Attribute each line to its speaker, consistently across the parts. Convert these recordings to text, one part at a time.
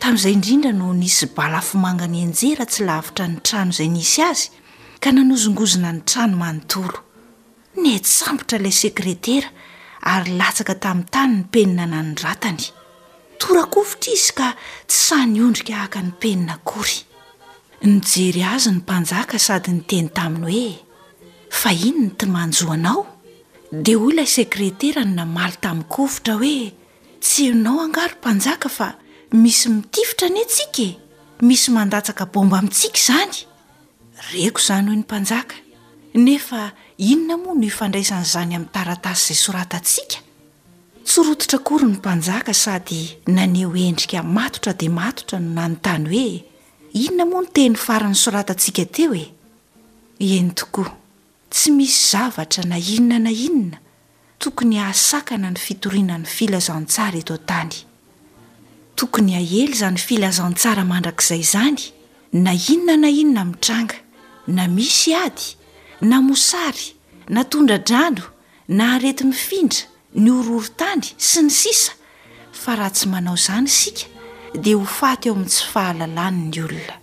Speaker 1: Tamin'izay indrindra no nisy bala afomanga nianjera tsy lavitra ny trano izay nisy azy ka nanozongozona ny trano manontolo. Nihetsambotra ilay sekretera ary latsaka tamin'ny tany ny penina nanoratany. Tora-kovitra izy ka tsy sahy niondrika haka ny penina akory. Nijery azy ny mpanjaka sady niteny taminy hoe, Fahiny ny timanjo anao? Dia hoy ilay sekreterany namaly tamin-kovitra hoe, Tsy ianao angaha ry mpanjaka fa misy mitifitra anie tsika e! Misy mandatsaka baomba amintsika izany! Reko izany hoy ny mpanjaka, nefa inona moa no ifandraisan'izany amin'ny taratasy izay soratantsika? Tsy rototra akory ny mpanjaka sady naneho endrika matotra dia matotra no nanontany hoe, Inona moa ny teny farany soratantsika teo e? Eny tokoa. Tsy misy zavatra na inona na inona tokony hahasakana ny fitoriana ny filazantsara eto an-tany. Tokony haely izany filazantsara mandrakizay izany na inona na inona mitranga, na misy ady, na mosary, na tondra-drano, na areti-mifindra, ny horohorontany, sy ny sisa Fa raha tsy manao izany isika dia ho faty ao amin'ny tsy fahalalany ny olona.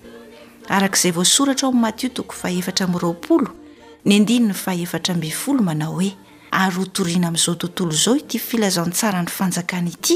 Speaker 1: Araka izay voasoratra ao amin'ny Matio toko fahefatra amby roapolo, ny andininy fahefatra ambin'ny folo manao hoe, Ary hotorina amin'izao tontolo izao ity filazantsaran'ny fanjakana ity,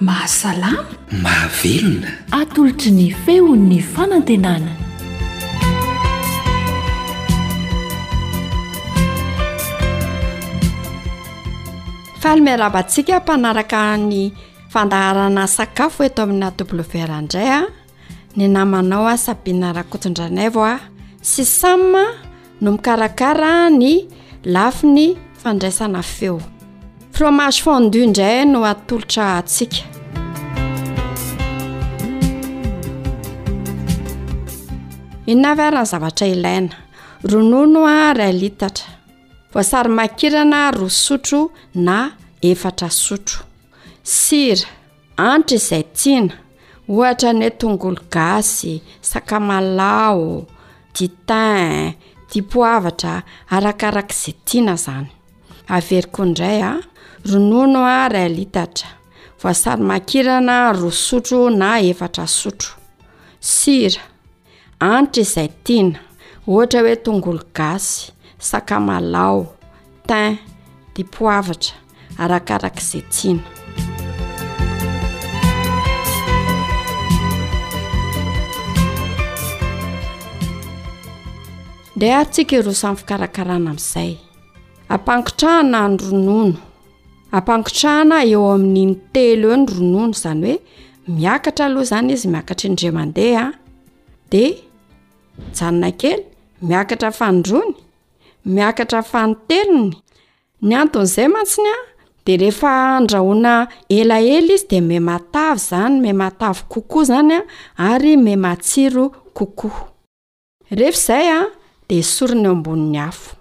Speaker 1: Mahasalama.
Speaker 2: Mahavelona.
Speaker 3: Atolotry ny feon'ny fanantenana.
Speaker 4: Faly miarahaba antsika mpanaraka ny fandaharana sakafo eto amina WR indray a. ny namanao a sabina rakotondranaivo a sy sam no mikarakara ny lafiny fandraisana feo fromage fondu indray no atolotra atsika inona avy arany zavatra ilaina ronono a ray litatra voasary makirana rosotro na efatra sotro sira Antra izay tiana, ohatra ny hoe tongolo gasy, sakamalaho, du thym, dipoavatra, arakaraka izay tiana izany. Averiko indray a, ronono iray litatra, voasary makirana roa sotro na efatra sotro, sira, Anitra izay tiana, ohatra hoe tongolo gasy, sakamalao, thym, dipoavatra, arakaraka izay tiana. Dia atsika ireo samy fikarakarana amin'izay. Ampangotrahana ny ronono. Ampangotrahana eo amin'iny telo eo ny ronono, izany hoe miakatra aloha zany izy miakatra indray mandeha de mijanona kely miakatra fanindroany miakatra fanintelony ny anton'izay mantsiny a de rehefa andrahoina elaela izy de me matavy zany me matavy kokoa zany a ary me matsiro kokoa Rehefa izay dia esorina eo ambonin'ny afo.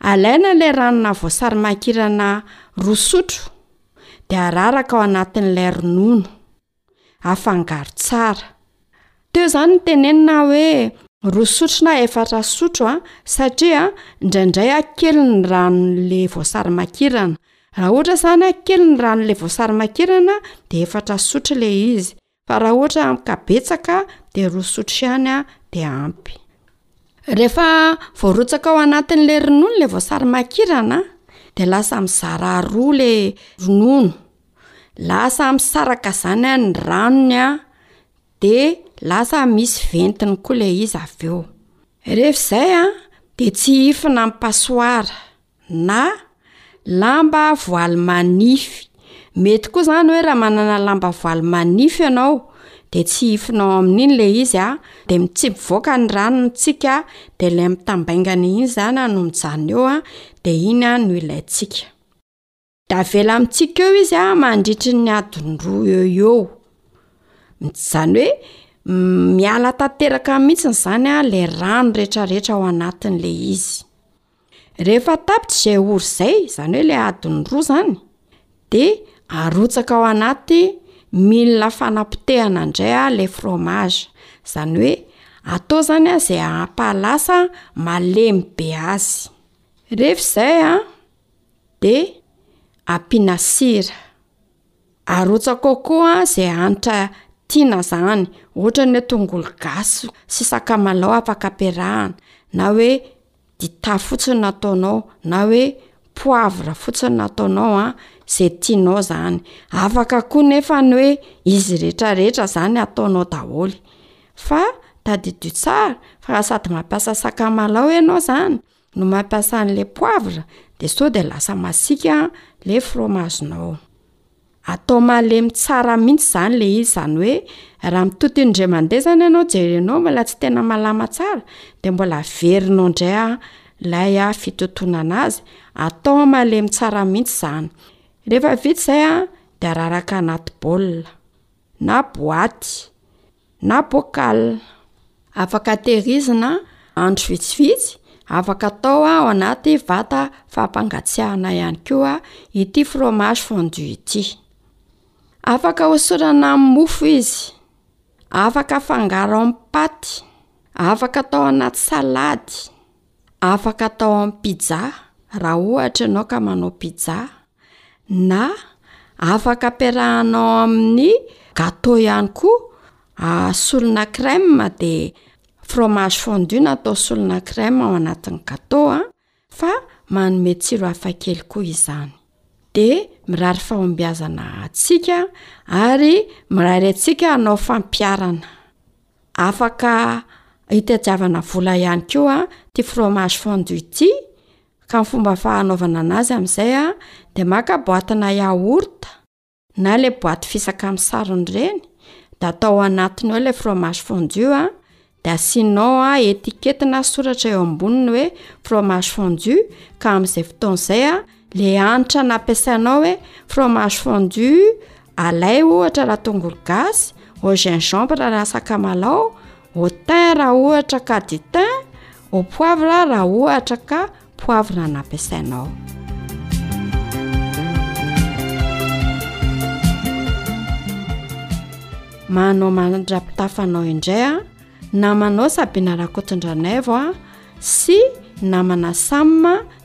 Speaker 4: Alaina ilay ranona voasary makirana roa sotro dia araraka ao anatin'ilay ronono. Afangaro tsara. Teo izany ny tenenina hoe roa sotro na efatra sotro satria indraindray kely ny ranon'ilay voasary makirana. Raha ohatra izany kely ny ranon'ilay voasary makirana dia efatra sotro ilay izy. Fa raha ohatra ampy ka betsaka dia roa sotro ihany dia ampy. Rehefa voarotsaka ao anatin'ilay ronono ilay voasary makirana dia lasa mizara roa ilay ronono, lasa misaraka izany ny ranony an, dia lasa misy ventiny koa ilay izy avy eo. Rehefa izay an dia tsihifina amin'ny passoire. na lamba voaly manify, mety koa zany hoe raha manana lamba voaly manify ianao de tsihifinao amin'iny le izy a, de m- tsy mivoaka ny rano mitsiky de le mitambaingana iny zany a no mijanona eo a, de iny a no ilaintsika. De avela amintsika eo izy a mandritry ny adiny roa eo eo, zany hoe miala tanteraka mihitsy zany a le rano retraretra ao anatin'le izy, rehefa tapitra izay ora izay, zany hoe le adiny roa zany, de arotsaka ao anaty milina fanapotehana indray a le fromage, zany hoe atao zany a ze hampahalasa malemy be azy, ref zay a. dia ampiana sira. Arotsaka ao koa izay hanitra tiana izany, ohatra ny hoe tongolo gasy sy sakamalao afaka ampiarahana, na hoe dita fotsiny no ataonao, na hoe poivre fotsiny no ataonao an, izay tianao izany. Afaka koa nefa ny hoe izy rehetra rehetra izany ataonao daholo, fa tadidio tsara fa raha sady mampiasa sakamalao ianao izany, no mampiasa an'le poivre de sao de lasa masiaka le fromagenao. Atao malemy tsara mihitsy zany le izy, zany hoe raha mitoto indray mandeha zany ianao jerenao mbola tsy tena malama tsara de mbola averinao indray a lay a fitotoana anazy, atao malemy tsara mihitsy zany. Rehefa vita zay a de araraka anaty bol. na boaty na bocal. Afaka tehirizina andro vitsivitsy, afaka atao ao anaty vata fampangatsiahana ihany koa ity fromage fondu ity. Afaka hosorana amin'ny mofo izy, afaka afangaro amin'ny paty, afaka atao anaty salady. Afaka atao amin'ny pizza raha ohatra ianao ka manao pizza na afaka ampiarahanao amin'ny gateau ihany koa aa solona crème de fromage fondu no atao solona crème ao anatin'ny gateau a fa manome tsiro hafa kely koa izany. De mirary fahombiazana antsika ary mirary antsika hanao fampiharana. Afaka hitadiavana vola ihany koa ity fromage fondu ity, ka ny fomba fahanaovana anazy amin'izay a, de maka boatina yaourt na le boaty fisaka amin'ny sarony ireny, de atao anatiny ao le fromage fondu a, de asianao a etiquette na soratra eo amboniny hoe fromage fondu ka amin'izay fotoana izay a. Le hanitra nampiasainao hoe fromage fondu alay ohatra raha tongolo gasy, au gingembre raha sakamalao, au thym raha ohatra ka du thym, au poivre raha ohatra ka poivre no ampiasainao. Manao mandra-pitafa anao indray a, namanao Sabina Rakotondranaivo a sy namana Sam.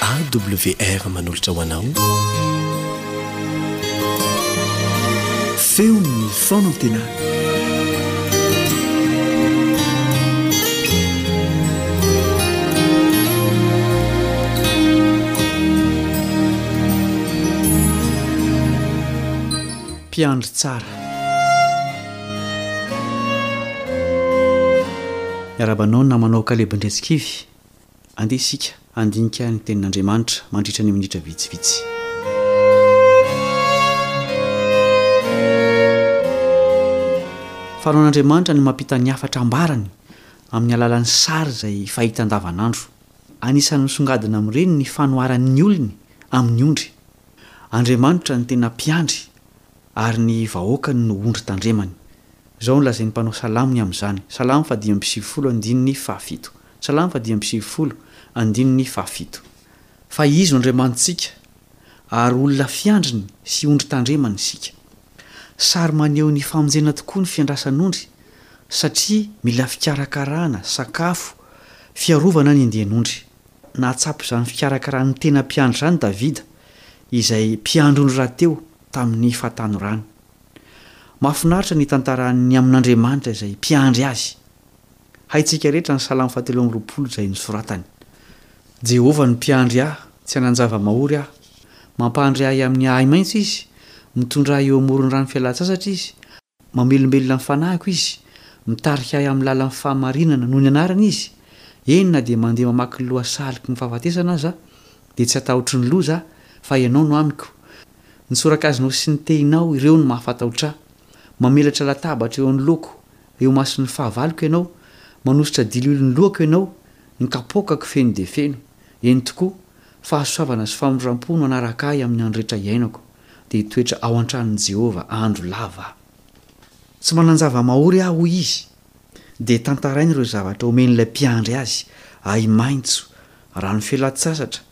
Speaker 2: AWR manolotra ho anao Feon'ny Fanantenana.
Speaker 5: mpiandry tsara Miarahaba anao namanao Kaleb Andriantsikivy, andeha isika handinika ny tenin'Andriamanitra mandritra ny minitra vitsivitsy. Fanaon'Andriamanitra ny mampita ny hafatra ambarany amin'ny alalan'ny sary izay fahita andavanandro. Anisan'ny misongadina amin'ireny ny fanoharan'ny olony amin'ny ondry. Andriamanitra no tena mpiandry Ary ny vahoakany no ondry tandremany. Izao no lazain'ny mpanao salamo ny amin'izany, Salamo faha dimy amby sivifolo, andininy fahafito. Salamo faha dimy amby sivifolo, andininy fahafito. Fa Izy no Andriamanitsika, ary olona fiandriny sy ondry tandremany isika. Sary maneho ny famonjena tokoa ny fiandrasan'ondry, satria mila fikarakarana, sakafo, fiarovana ny indian'ondry. Nahatsapa izany fikarakaran'ny tena mpiandry izany Davida, izay mpiandry ondry rahateo, tamin'ny fahatanorany. Mahafinaritra ny tantaran'ny amin'Andriamanitra izay mpiandry azy. Haintsika rehetra ny Salamo fahatelo amby roapolo izay nosoratany, Jehovah no mpiandry ahy, tsy hanan-java-mahory aho. Mampandry ahy amin'ny ahimaitso izy, mitondra ahy eo amoron'ny rano fialan-tsasatra izy, Mamelombelona ny fanahiko Izy, mitarika ahy amin'ny lalan'ny fahamarinana noho ny anarany Izy, eny na dia mandeha mamaky ny lohasahaloko ny fahafatesana aza aho, dia tsy hatahotry ny loza aho, fa Ianao no amiko. Ny sorakazinao sy ny tehinao, ireo no mahafatahotra ahy. Mamelatra latabatra eo anoloako, eo imason'ny fahavaloko Ianao, manositra dilioly ny lohako Ianao, ny kapôkako feno dia feno. Eny tokoa, fahasoavana sy famoram-po no hanaraka ahy amin'ny andro rehetra iainako. dia hitoetra ao an-tranon'i Jehovah andro lava aho. Tsy manan-java-mahory aho, hoy izy, dia tantarainy ireo zavatra omen'ilay mpiandry azy, ahi-maitso, rano fialan-tsasatra,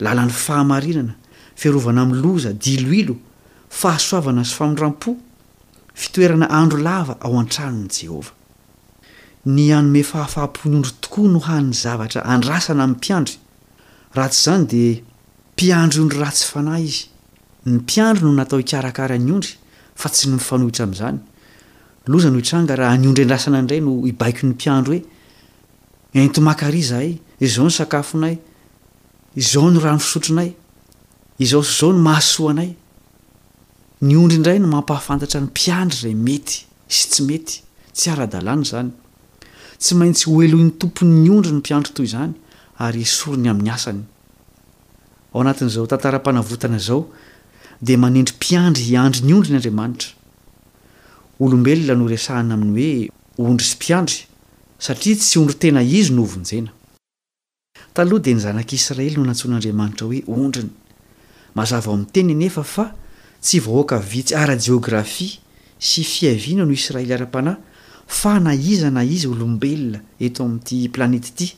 Speaker 5: lalan'ny fahamarinana, fiarovana amin'ny loza, diloilo, fahasoavana sy famindram-po, fitoerana andro lava ao an-tranon'i Jehovah. Ny hanome fahafaham-pon'ondry tokoa no hany zavatra andrasana amin'ny mpiandry, raha tsy izany dia Mpiandry ondry ratsy fanahy izy. Ny mpiandry no natao hikarakara ny ondry fa tsy ny mifanohitra amin'izany. Loza no hitranga raha ny ondry andrasana indray no hibaikon'ny mpiandry hoe, Ento maka ary izahay, izao ny sakafonay, izao ny rano fisotronay, izao sy izao no mahasoa anay. Ny ondry indray no mampahafantatra ny mpiandry izay mety sy tsy mety. Tsy ara-dalàna izany. Tsy maintsy hohelohin'ny tompon'ny ondry ny mpiandry toy izany ary esoriny amin'ny asany. Ao anatin'izao tantaram-panavotana izao dia manendry mpiandry hiandry ny ondriny Andriamanitra. Olombelona no resahana amin'ny hoe ondry sy mpiandry satria tsy ondry tena izy no hovonjena. Taloha dia ny zanak'Israely no nantsoin'Andriamanitra hoe ondriny. Mazava ao amin'ny Teniny anefa fa tsy vahoaka vitsy ara-jeografia sy fiaviana no Israely ara-panahy fa na iza na iza olombelona eto amin'ity planeta ity.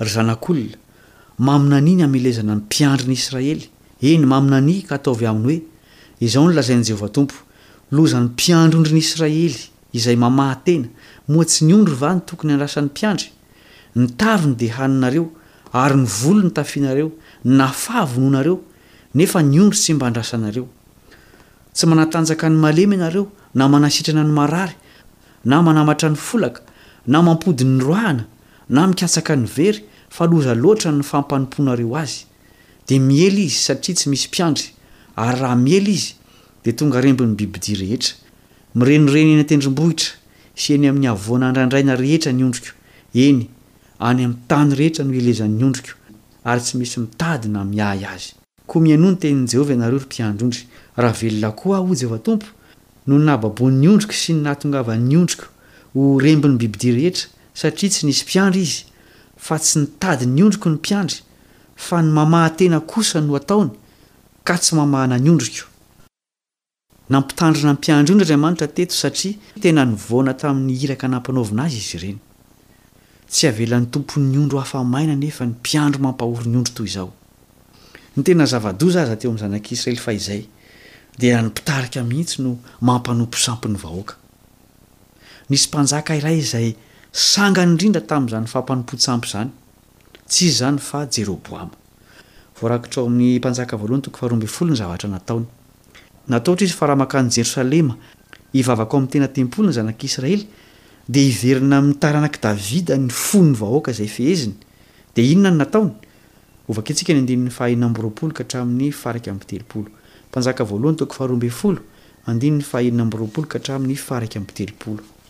Speaker 5: Ry zanak'olona, maminanihy ny hamelezana ny mpiandry ny Israely, eny, maminanihy ka ataovy aminy hoe, Izao no lazain'i Jehovah Tompo, Lozan'ny mpiandry ondry ny Israely, izay mamaha tena, moa tsy ny ondry va no tokony handrasan'ny mpiandry? Ny taviny dia haninareo, ary ny volo ny tafianareo, na faha vonoanareo, nefa ny ondry tsy mba andrasanareo. Tsy manatanjaka ny malemy ianareo, na manasitrana ny marary, na manamatra ny folaka, na mampody ny roahina, na mikatsaka ny very fa loza loatra ny fampanompoanareo azy dia miely izy satria tsy misy mpiandry ary raha miely izy dia tonga rembin'ny bibidia rehetra mirenireny eny an-tendrombohitra sy eny amin'ny havoana andrandraina rehetra ny ondriko, eny, any amin'ny tany rehetra no ilezan'ny ondriko ary tsy misy mitady na miahy azy. Koa mihainoa ny tenin'i Jehovah ianareo, ry mpiandry ondry. Raha velona koa aho, hoy Jehovah Tompo, no nahababoan'ny ondriko sy ny nahatongavan'ny ondriko ho rembin'ny bibidia rehetra, satria tsy nisy mpiandry izy, fa tsy nitady ny ondriko ny mpiandry, fa ny mamaha-tena kosa no ataony, ka tsy mamahana ny ondriko. Nampitandrina ny mpiandry ondry Andriamanitra teto satria tena nivoana tamin'ny iraka nampanaovina azy izy ireny. Tsy avelan'ny Tompon'ny ondry ho afa-maina anefa ny mpiandry mampahory ny ondry toy izao. Ny tena zava-doza aza teo amin'ny zanak'Israely fahizay dia ny mpitarika mihitsy no mampanompo sampy ny vahoaka. Nisy mpanjaka iray izay sangany indrindra tamin'izany fampanompoan-tsampy izany, tsy iza izany fa Jeroboama. Voarakitra ao amin'ny Mpanjaka Voalohany toko faharoa ambin'ny folo ny zavatra nataony. Nataotra izy fa raha mankany Jerosalema hivavaka ao amin'ny tena tempoly ny zanak'Israely, dia hiverina amin'ny taranak'i Davida ny fon'ny vahoaka izay feheziny. Dia inona no nataony? Hovakintsika ny andininy fahaenina amby roapolo ka hatramin'ny faha iraika amby telopolo. Mpanjaka Voalohany toko faharoa ambin'ny folo, andininy fahaenina amby roapolo ka hatramin'ny faha iraika amby telopolo.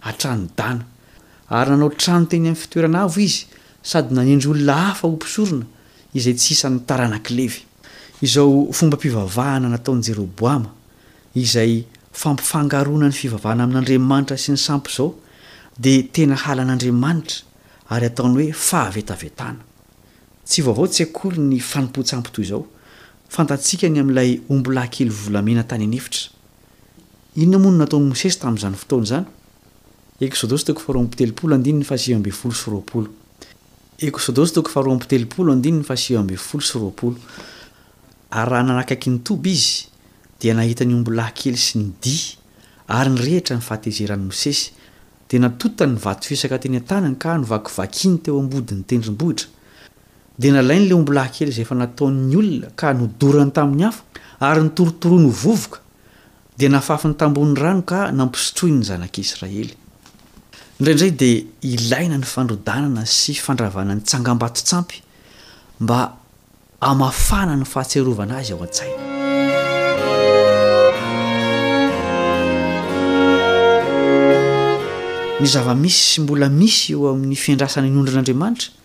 Speaker 5: hatrany Dana, ary nanao trano teny amin'ny fitoerana avo izy sady nanendry olona hafa ho mpisorona, izay tsy isan'ny taranak'i Levy. Izao fombam-pivavahana nataon'i Jeroboama, izay fampifangaroana ny fivavahana amin'Andriamanitra sy ny sampy izao, dia tena halan'Andriamanitra ary ataony hoe fahavetavetana. Tsy vaovao tsy akory ny fanompoan-tsampy toy izao, fantatsika ny amin'ilay ombilahy kely volamena tany an'efitra. Inona moa no nataon'i Mosesy tamin'izany fotoana izany? Eksodosy toko faharoa amby telopolo andininy fahasivy ambin'ny folo sy roapolo. Eksodosy toko faharoa amby telopolo andininy fahasivy ambin'ny folo sy roapolo. Ary raha nanakaiky ny toby izy, dia nahita ny ombilahy kely sy ny dihy, ary nirehitra ny fahatezeran'i Mosesy. Dia natotany ny vato fisaka teny an-tanany ka novakivakiany teo am-body ny tendrombohitra. Dia nalainy ilay ombilahy kely izay efa nataon'ny olona ka nodorany tamin'ny afo ary notorotoroiny ho vovoka, dia nafafiny tambohon'ny rano ka nampisotroiny ny zanak'Israely. Indraindray dia ilaina ny fandrodanana sy fandravana ny tsangambaton-tsampy mba hamafana ny fahatsiarovana azy ao an-tsaina. Ny zava-misy sy mbola misy eo amin'ny fiandrasana ny ondrin'Andriamanitra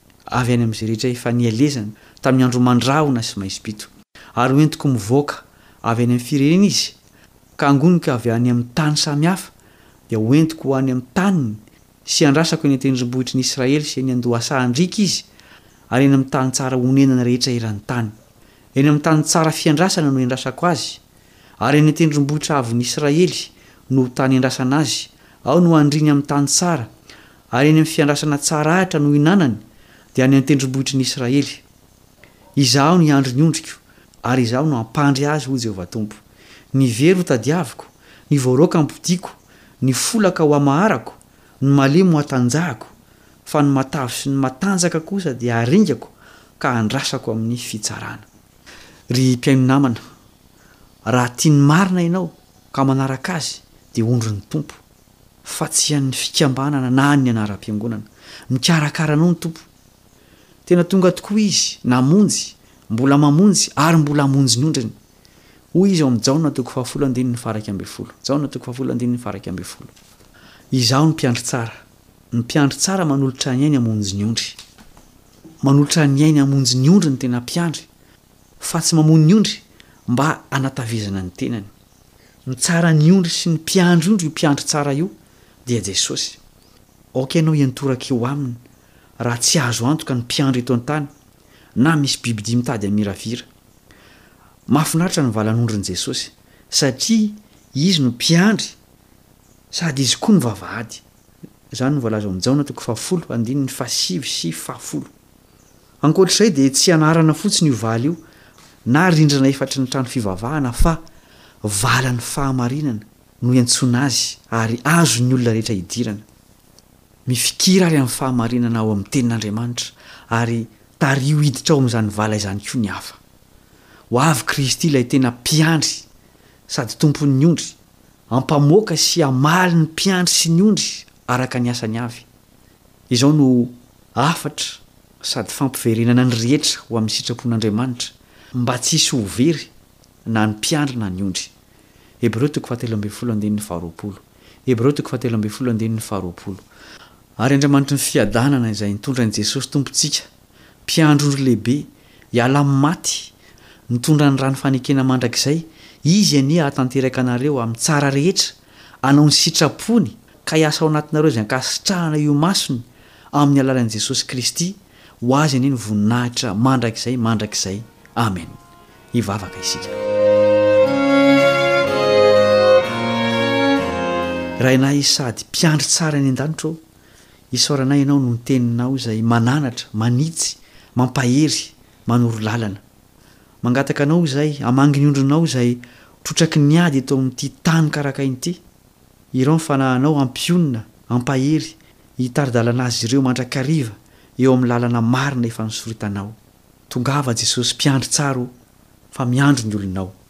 Speaker 5: avy any amin'izay rehetra efa nielezany tamin'ny andro mandrahona sy maizimpito, ary ho entiko mivoaka avy any amin'ny firenena izy, ka hangoniko avy any amin'ny tany samy hafa, dia ho entiko ho any amin'ny taniny, sy handrasako eny an-tendrombohitry ny Israely sy eny an-dohasahan-driaka izy, ary eny amin'ny tany tsara onenana rehetra eran-tany. Eny amin'ny tany tsara fiandrasana no iandrasako azy, Ary any an-tendrombohitra avon'ny Israely no ho tany iandrasana azy, ao no handriany amin'ny tany tsara, ary eny amin'ny fiandrasana tsara ahitra no hinanany, dia any an-tendrombohitry ny Israely. Izaho no hiandry ny ondriko, ary Izaho no hampandry azy, hoy Jehovah Tompo. Ny very hotadiaviko, ny voaroaka hampodiako, ny folaka ho hamaharako, ny malemy ho hatanjahako, fa ny matavy sy ny matanjaka kosa dia haringako ka handrasako amin'ny fitsarana. Ry mpihaino namana, raha tia ny marina ianao ka manaraka azy dia ondrin'ny Tompo, fa tsy an'ny fikambanana na an'ny anaram-piangonana. Mikarakara anao ny Tompo. Tena tonga tokoa Izy, namonjy, mbola mamonjy ary mbola hamonjy ny ondriny. Hoy Izy ao amin'ny Jaona toko fahafolo andininy faha iraika ambin'ny folo, Jaona toko fahafolo andininy faha iraika ambin'ny folo, Izaho ny mpiandry tsara, Ny mpiandry tsara manolotra ny ainy hamonjy ny ondry. Manolotra ny ainy hamonjy ny ondry ny tena mpiandry, fa tsy mamono ny ondry mba hanatavezana ny tenany. Mitsara ny ondry sy ny mpiandry ondry io mpiandry tsara io, dia Jesosy. Aoka ianao hiantoraka eo Aminy raha tsy azo antoka ny mpiandry eto an-tany, na misy bibidia mitady hamiravira. Mahafinaritra ny valan'ondrin'i Jesosy, satria Izy no mpiandry Sady izy koa no vavahady. Izany no voalaza ao amin'ny Jaona toko fahafolo, andininy fahasivy sy fahafolo. Ankoatra izay dia tsy anarana fotsiny io vala io, na rindrina efatry ny trano fivavahana fa valan'ny fahamarinana no iantsoana azy ary azon'ny olona rehetra idirana. Mifikira ary amin'ny fahamarinana ao amin'ny Tenin'Andriamanitra ary tariho hiditra ao amin'izany vala izany koa ny hafa. Ho avy Kristy ilay tena Mpiandry sady Tompon'ny ondry. hampamoaka sy hamaly ny mpiandry sy ny ondry araka ny asany avy. Izao no hafatra sady fampiverenana ny rehetra ho amin'ny sitrapon'Andriamanitra, mba tsy hisy ho very na ny mpiandry na ny ondry. Hebreo toko fahatelo ambin'ny folo andininy faharoapolo Hebreo toko fahatelo ambin'ny folo andininy faharoapolo Ary Andriamanitry ny fiadanana izay nitondra an'i Jesosy Tompontsika Mpiandry ory lehibe, hiala amin'ny maty, mitondra ny ràn'ny fanekena mandrakizay, Izy anie hahatanteraka anareo amin'ny tsara rehetra, hanao ny sitrapony, ka hiasa ao anatinareo izay ankasitrahana eo imasony, amin'ny alalan'i Jesosy Kristy, ho Azy anie ny voninahitra mandrakizay mandrakizay. Amen. Hivavaka isika. Rainay sady Mpiandry tsara any an-danitra ô, Isaoranay Ianao noho ny Teninao izay mananatra, manitsy, mampahery, manoro lalana. Mangataka Anao izay hamangy ny ondrinao izay trotraky ny ady eto amin'ity tany karakaina ity. Irao ny Fanahinao hampionona, hampahery, hitari-dalana azy ireo mandrakariva eo amin'ny lalana marina efa nosoritanao. Tongava Jesosy Mpiandry
Speaker 6: tsara o, fa miandry ny
Speaker 2: olonao.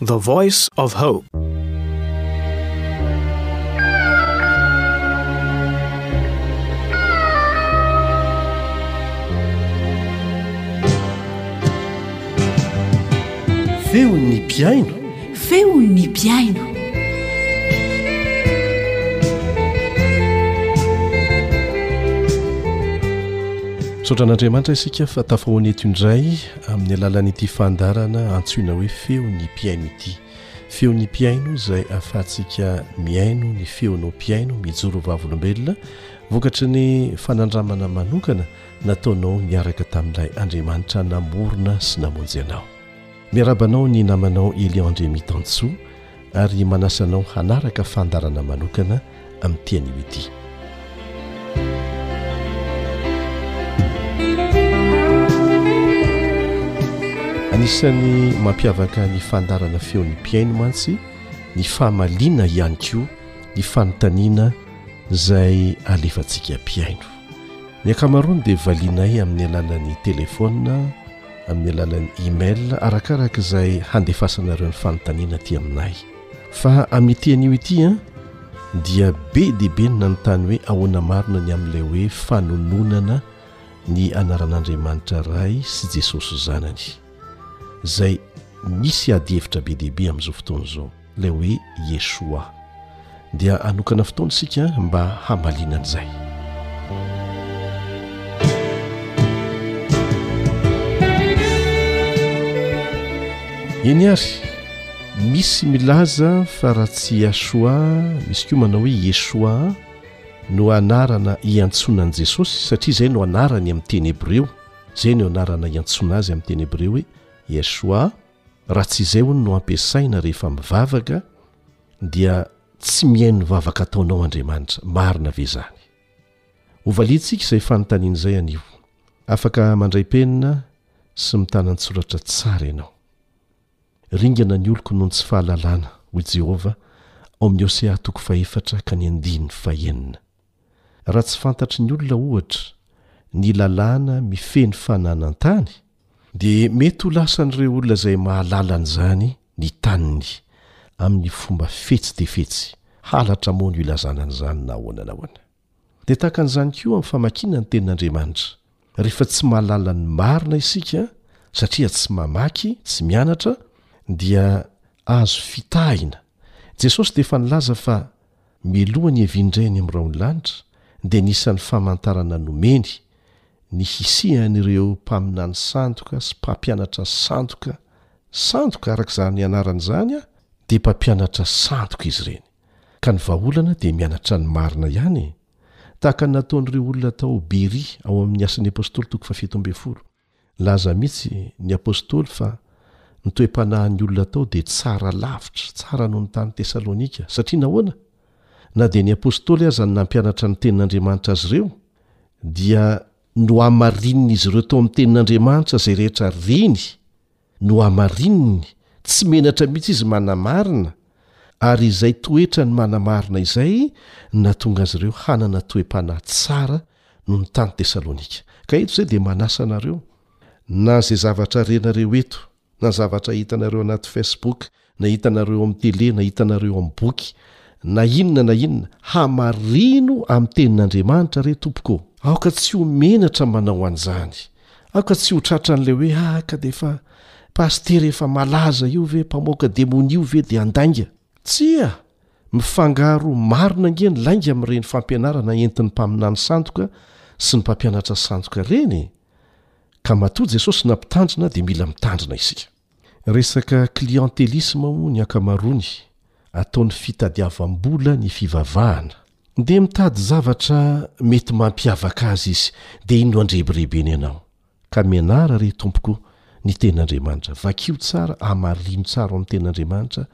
Speaker 2: The Voice of Hope.
Speaker 7: Feon'ny mpihaino.
Speaker 3: Feon'ny mpihaino.
Speaker 7: Misaotra an'Andriamanitra isika fa tafahoana eto indray. amin'ny alalan'ity fandarana antsoina hoe feo ny mpihaino ity feo ny mpihaino izay afahantsika mihaino ny feonao mpihaino mijoro vavolombelona vokatry ny fanandramana manokana nataonao niaraka tamin'ilay andriamanitra namorona sy namonjy anao miarabanao ny namanao elion andriamitansoa ary manasa anao hanaraka fandaharana manokana amin'ity anio ity anisan'ny mampiavaka ny fandaharana feon'ny mpiaino mantsy ny fahamaliana ihany koa ny fanontaniana izay alefantsika mpiaino ny ankamaroany dia valianay amin'ny alalan'ny telefona amin'ny alalan'ny email arakaraka izay handefasanareo ny fanontaniana aty aminay fa amin'ity anio ity an dia be dia be ny nanontany hoe ahoana marina ny amin'ilay hoe fanononana ny anaran'andriamanitra ray sy jesosy zanany izay misy adihevitra be diaibe amin'izao fotoana izao ilay hoe Yeshua, dia hanokana fotoana isika mba hamaliana an'izay. Eny ary, misy milaza fa raha tsy Yahshua, misy koa manao hoe Yeshua no anarana iantsoana an'i Jesosy satria izay no anarany amin'ny teny hebreo, izay no anarana iantsoana azy amin'ny teny hebreo hoe Yeshua. Raha tsy izay hono no ampiasaina rehefa mivavaka dia tsy mihaino ny vavaka ataonao Andriamanitra, marina ve izany? Hovaliantsika izay fanontaniana izay anio. Afaka mandray penina sy mitana an-tsoratra tsara ianao. Ringana ny oloko noho ny tsy fahalalana, hoy Jehovah, ao amin'ny Hosea toko fahefatra ka ny andininy fahenina. Raha tsy fantatry ny olona, ohatra, ny lalàna mifehy ny fananan-tany, dia mety ho lasan'ireo olona izay mahalala an'izany ny taniny amin'ny fomba fetsy dia fetsy, halatra moa no ilazana an'izany na ahoana na ahoana. Dia tahaka an'izany koa amin'ny famakiana ny Tenin'Andriamanitra. Rehefa tsy mahalala ny marina isika, satria tsy mamaky, tsy mianatra, dia azo fitahina. Jesosy dia efa nilaza fa miloha ny heviindray any amin'ny rahonlanitra dia ny isan'ny famantarana nomeny ny hisian'ireo mpaminany sandoka sy mpampianatra sandoka sandoka araka izany anarany izany dia mpampianatra sandoka izy ireny ka ny vahaolana dia mianatra ny marina ihany e tahaka ny nataon'ireo olona tao beria ao amin'ny asan'ny apostoly toko fahafito ambin'ny folo Nilaza mihitsy ny apostoly fa ny toe-panahin'ny olona tao dia tsara lavitra, tsara noho ny tany Tesalonika. Satria nahoana? Na dia ny apostoly aza no nampianatra ny Tenin'Andriamanitra azy ireo, dia nohamarinin'izy ireo tao amin'ny Tenin'Andriamanitra izay rehetra reny. Nohamarininy, tsy menatra mihitsy izy manamarina, ary izay toetrany manamarina izay no nahatonga azy ireo hanana toe-panahy tsara noho ny tany Tesalonika. Ka eto izay dia manasa anareo, na izay zavatra renareo eto, na zavatra hitanareo anaty Facebook, na hitanareo eo amin'ny tele, na hitanareo eo amin'ny boky, na inona na inona, hamarino amin'ny Tenin'Andriamanitra re, tompoko ô! Aoka tsy ho menatra ny manao an'izany. Aoka tsy ho tratran'ilay hoe, Ah, ka dia efa pasitera efa malaza io ve, mpamoaka demonia io ve dia handainga? Tsia! Mifangaro marina ange ny lainga amin'ireny fampianarana entin'ny mpaminany sandoka sy ny mpampianatra sandoka ireny e! Ka matoa Jesosy nampitandrina dia mila mitandrina isika. Resaka clientelisme hoy ny ankamaroany, ataony fitadiavam-bola ny fivavahana. Ndeha mitady zavatra mety mampiavaka azy izy dia iny no andrebirebeny ianao. Ka mianara re tompoko ny tenin'Andriamanitra, vakio tsara, hamarino tsara ao amin'ny tenin'Andriamanitra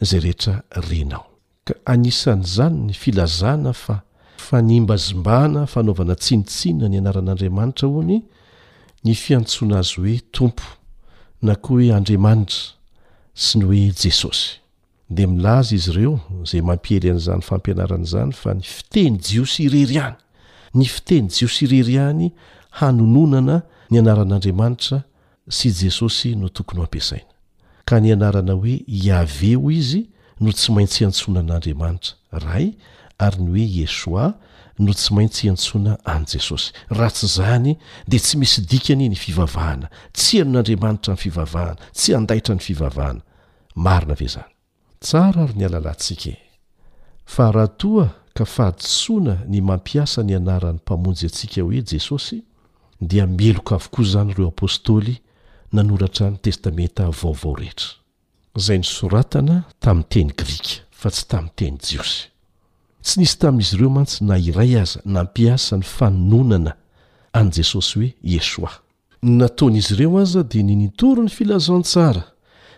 Speaker 7: izay rehetra renao. ka anisan'izany ny filazana fa fanimbazimbana fanaovana tsinontsinona ny anaran'Andriamanitra hono ny fiantsoana azy hoe Tompo na koa hoe Andriamanitra sy ny hoe Jesosy. Dia milaza izy ireo, izay mampiely an'izany fampianarana izany, fa ny fiteny jiosy irery ihany, ny fiteny jiosy irery ihany hanononana ny anaran'Andriamanitra sy Jesosy no tokony ho ampiasaina. Ka ny anarana hoe Iaveh, hoy izy, no tsy maintsy iantsoana an'Andriamanitra, Ray, ary ny hoe Ieshoà no tsy maintsy iantsoana an'i Jesosy. Raha tsy izany, dia tsy misy dikany ny fivavahana. Tsy henon'Andriamanitra ny fivavahana, tsy handaitra ny fivavahana. Marina ve izany? Tsara ary ny alalantsika e! Fa raha toa ka fahadisoana ny mampiasa ny anaran'ny Mpamonjy antsika hoe Jesosy, dia meloka avokoa izany ireo Apôstôly nanoratra ny Testamenta Vaovao rehetra. Izay nosoratana tamin'ny teny grika, fa tsy tamin'ny teny jiosy. Tsy nisy tamin'izy ireo mantsy na iray aza nampiasa ny fanononana an'i Jesosy hoe Yeshua. Ny nataon'izy ireo aza dia ny nitory ny filazantsara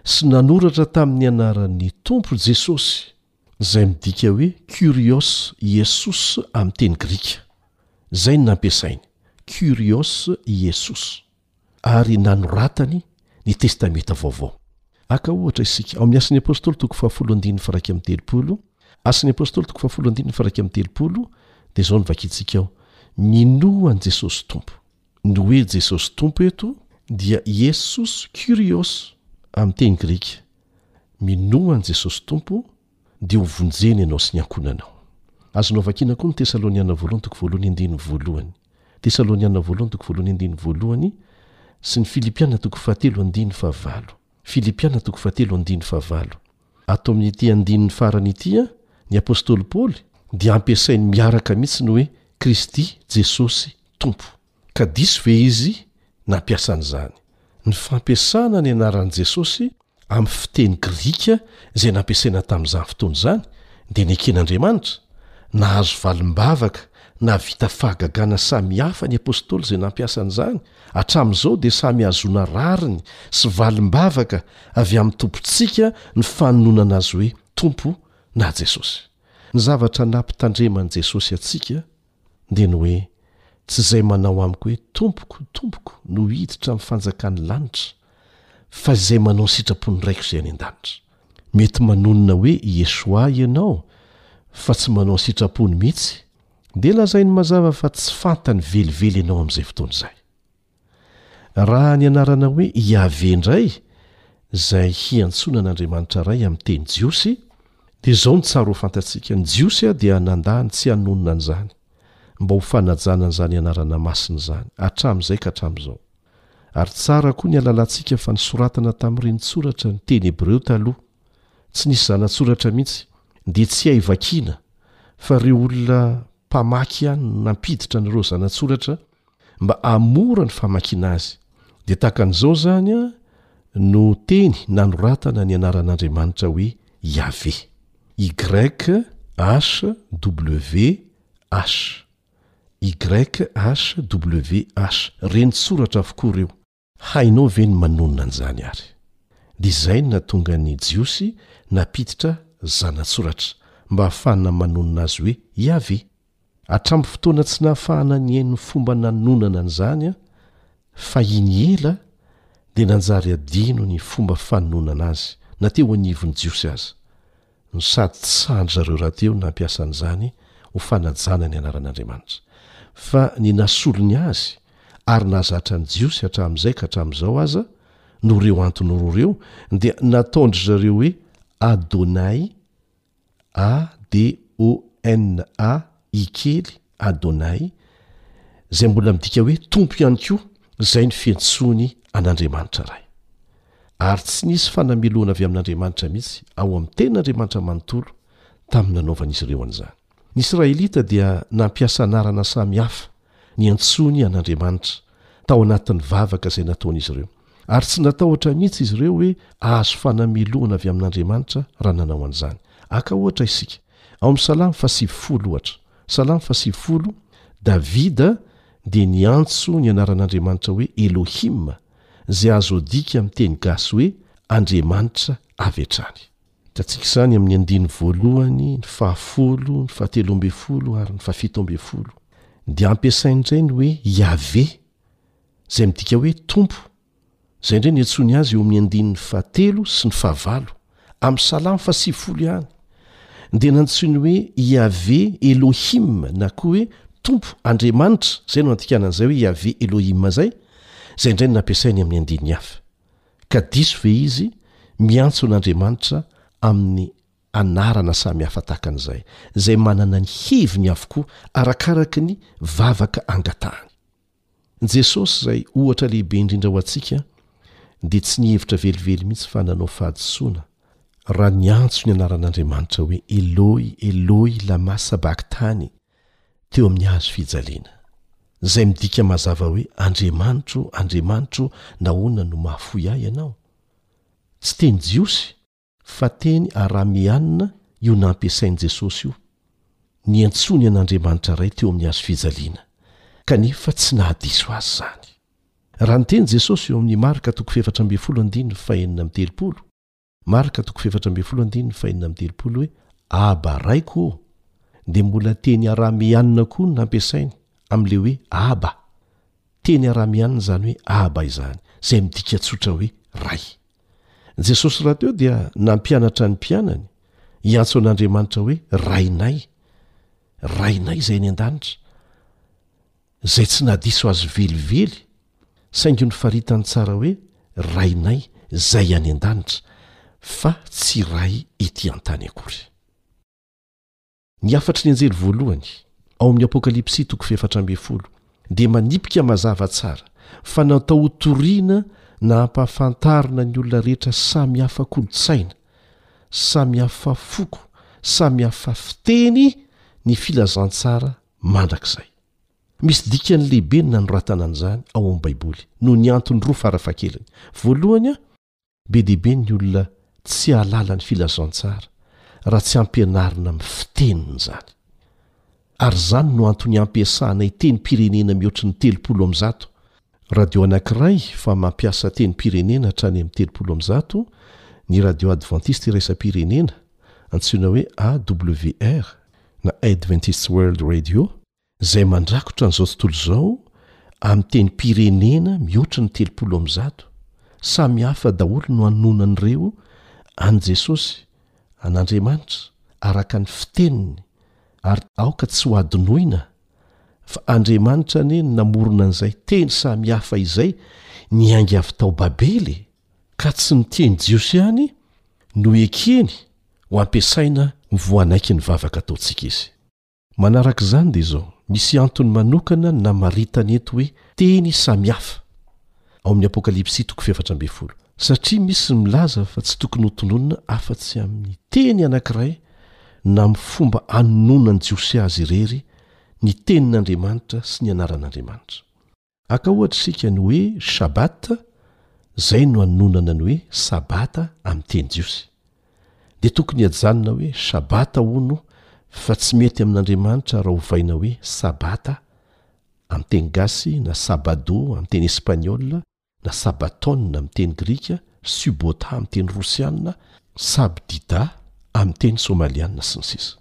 Speaker 7: sy nanoratra tamin'ny anaran'ny Tompo Jesosy, izay midika hoe Kyrios Iesos amin'ny teny grika. Izay no nampiasainy, Kyrios Iesos, ary nanoratany ny Testamenta Vaovao. Haka ohatra isika, ao amin'ny Asan'ny Apostoly toko fahafolo andininy faha iraika amby telopolo, Asan'ny Apostoly toko fahafolo andininy faha iraika amby telopolo, dia izao no vakintsika ao, Minoa an'i Jesosy Tompo. Ny hoe Jesosy Tompo eto dia Iesous Kyrios amin'ny teny grika. Minoa an'i Jesosy Tompo dia hovonjena ianao sy ny ankohonanao. Azonao vakiana koa ny Tesaloniana Voalohany toko voalohany andininy voalohany. Tesaloniana Voalohany toko voalohany andininy voalohany sy ny Filipiana toko fahatelo andininy fahavalo. Filipiana toko fahatelo andininy fahavalo. Ato amin'ity andininy farany ity, ny apostoly Paoly dia ampiasainy miaraka mihitsy ny hoe Kristy Jesosy Tompo. Ka diso ve izy nampiasa an'izany? Ny fampiasana ny anaran'i Jesosy amin'ny fiteny grika izay nampiasaina tamin'izany fotoana izany dia neken'Andriamanitra? Nahazo valim-bavaka na vita fahagagana samihafa ny apostoly izay nampiasa an'izany? Hatramin'izao dia samy hahazoana rariny sy valim-bavaka avy amin'ny Tompontsika ny fanononana Azy hoe Tompo na Jesosy. Ny zavatra nampitandreman'i Jesosy antsika dia ny hoe, Tsy izay manao amiko hoe Tompoko, Tompoko no hiditra amin'ny fanjakan'ny lanitra, fa izay manao ny sitrapon'ny Raiko izay any an-danitra. Mety manonona hoe i Yeshua ianao fa tsy manao ny sitrapony mihitsy dia lazainy mazava fa tsy fantany velively ianao amin'izay fotoana izay. Raha ny anarana hoe Iaveh indray, izay hiantsoana an'Andriamanitra Ray amin'ny teny jiosy, dia izao no tsara ho fantatsika, ny Jiosy dia nandà ny tsy hanonona an'izany, mba ho fanajana an'izany anarana masina izany, hatramin'izay ka hatramin'izao. Ary tsara koa ny halalantsika fa nisoratana tamin'ny reni-tsoratra ny teny hebreo taloha, tsy nisy zana-tsoratra mihitsy, dia tsy hay vakiana fa ireo olona mpamaky ihany no nampiditra an'ireo zana-tsoratra mba hahamora ny famakiana azy. Dia tahaka an'izao izany no teny nanoratana ny anaran'Andriamanitra hoe Yaveh. YHWH. YHWH. Reni-tsoratra avokoa ireo. Hainao ve ny manonona an'izany ary? Dia izay no nahatonga ny Jiosy nampiditra zanatsoratra mba hahafahana manonona azy hoe Iaveh. Hatramin'ny fotoana tsy nahafahana nihaino ny fomba nanonana an'izany fahiny ela, dia nanjary adino ny fomba fanononana azy, na teo anivon'ny Jiosy aza. no sady tsy sahan-dry zareo rahateo ny nampiasa an'izany ho fanajana ny anaran'Andriamanitra, fa ny nasolo ny azy ary nahazatra ny Jiosy hatramin'izay ka hatramin'izao aza, noho ireo antony roa ireo, dia nataon-dry zareo hoe Adonai, A-D-O-N-A-I kely, Adonai, izay mbola midika hoe Tompo ihany koa, izay ny fiantsoany an'Andriamanitra Ray. Ary tsy nisy fanamelohana avy amin'Andriamanitra mihitsy ao amin'ny tenin'Andriamanitra manontolo tamin'ny nanaovan'izy ireo an'izany. Ny Israelita dia nampiasa anarana samy hafa niantsoany an'Andriamanitra tao anatin'ny vavaka izay nataon'izy ireo, ary tsy natahotra mihitsy izy ireo hoe hahazo fanamelohana avy amin'Andriamanitra raha nanao an'izany. Haka ohatra isika. Ao amin'ny Salamo fahasivifolo, ohatra, Salamo fahasivifolo, Davida dia niantso ny anaran'Andriamanitra hoe Elohim, izay azo adika amin'ny teny gasy hoe Andriamanitra avy hatrany. Hitantsika izany amin'ny andininy voalohany, ny fahafolo, ny fahatelo ambin'ny folo ary ny fahafito ambin'ny folo. Dia ampiasainy indray ny hoe Iaveh, izay midika hoe Tompo Izay indray no iantsoany azy eo amin'ny andininy fahatelo sy ny fahavalo amin'ny Salamo fahasivifolo ihany, dia nantsoiny hoe Iaveh Elohim na koa hoe Tompo Andriamanitra, izay no nandikana an'izay hoe Iaveh Elohim izay, izay indray no nampiasainy amin'ny andininy hafa. Ka diso ve izy miantso an'Andriamanitra amin'ny anarana samihafa tahaka an'izay, izay manana ny heviny avokoa arakaraka ny vavaka angatahany? Jesosy izay ohatra lehibe indrindra ho antsika dia tsy nihevitra velively mihitsy fa nanao fahadisoana raha niantso ny anaran'Andriamanitra hoe Eloi Eloi lama sabakthani teo amin'ny hazo fijaliana, izay midika mazava hoe Andriamanitro Andriamanitro nahoana no mahafoy ahy ianao? Tsy teny jiosy. fa teny arameanina io nampiasain'i Jesosy io, niantsoany an'Andriamanitra Ray teo amin'ny hazo fijaliana, kanefa tsy nahadiso azy izany. Raha ny tenin'i Jesosy eo amin'ny Marka toko fahefatra ambin'ny folo andininy fahenina amby telopolo, Marka toko fahefatra ambin'ny folo andininy fahenina amby telopolo hoe Aba, Raiko ô, dia mbola teny arameanina koa no nampiasainy, amin'ilay hoe Aba. Teny aramianina izany hoe Aba izany, izay midika tsotra hoe Ray. Jesosy rahateo dia nampianatra ny mpianany hiantso an'Andriamanitra hoe Rainay, Rainay izay any an-danitra, izay tsy nahadiso azy velively, saingy nofaritany tsara hoe Rainay izay any an-danitra, fa tsy Ray ety an-tany akory. Ny hafatry ny anjely voalohany, ao amin'ny Apokalypsy toko fahefatra ambin'ny folo, dia manipika mazava tsara fa natao hotoriana na hampahafantarina ny olona rehetra samy hafa kolontsaina, samy hafa foko, samy hafa fiteny ny filazantsara mandrakizay. Misy dikany lehibe ny nanoratana an'izany ao amin'ny Baiboly, noho ny antony roa farafahakeliny. Voalohany, Be dia be ny olona tsy hahalala ny filazantsara raha tsy ampianarina amin'ny fiteniny izany. Ary izany no antony hampiasanay tenim-pirenena mihoatry ny telopolo amin'ny zato, radio anankiray fa mampiasa tenim-pirenena hatrany amin'ny telopolo amin'ny zato ny Radio Advantista Iraisam-pirenena, antsoina hoe AWR na Adventist World Radio, izay mandrakotra an'izao tontolo izao amin'ny tenim-pirenena mihoatra ny telopolo amby zato, samy hafa daholo no anononan'ireo an'i Jesosy, an'Andriamanitra, araka ny fiteniny, ary aoka tsy hohadinoina fa Andriamanitra anie no namorona an'izay teny samy hafa izay niainga avy tao Babely e! Ka tsy ny teny jiosy ihany no ekeny ho ampiasaina ho voanaiky ny vavaka ataontsika izy. Manaraka izany dia izao, misy antony manokana ny namaritany eto hoe teny samy hafa, ao amin'ny Apokalypsy toko fahefatra ambin'ny folo, satria misy ny milaza fa tsy tokony ho tononina afa-tsy amin'ny teny anankiray na amin'ny fomba anononan'ny Jiosy azy irery ny tenin'Andriamanitra sy ny anaran'Andriamanitra. Aka ohatra isika ny hoe Shabbat, izay no anononana ny hoe Sabata amin'ny teny jiosy. Dia tokony hajanona hoe Shabbat hono fa tsy mety amin'Andriamanitra raha ovaina hoe Sabata amin'ny teny gasy na Sabado amin'ny teny espaniola na Sabaton amin'ny teny grika, Subota amin'ny teny rosiana, Sabdida amin'ny teny somaliana, sy ny sisa.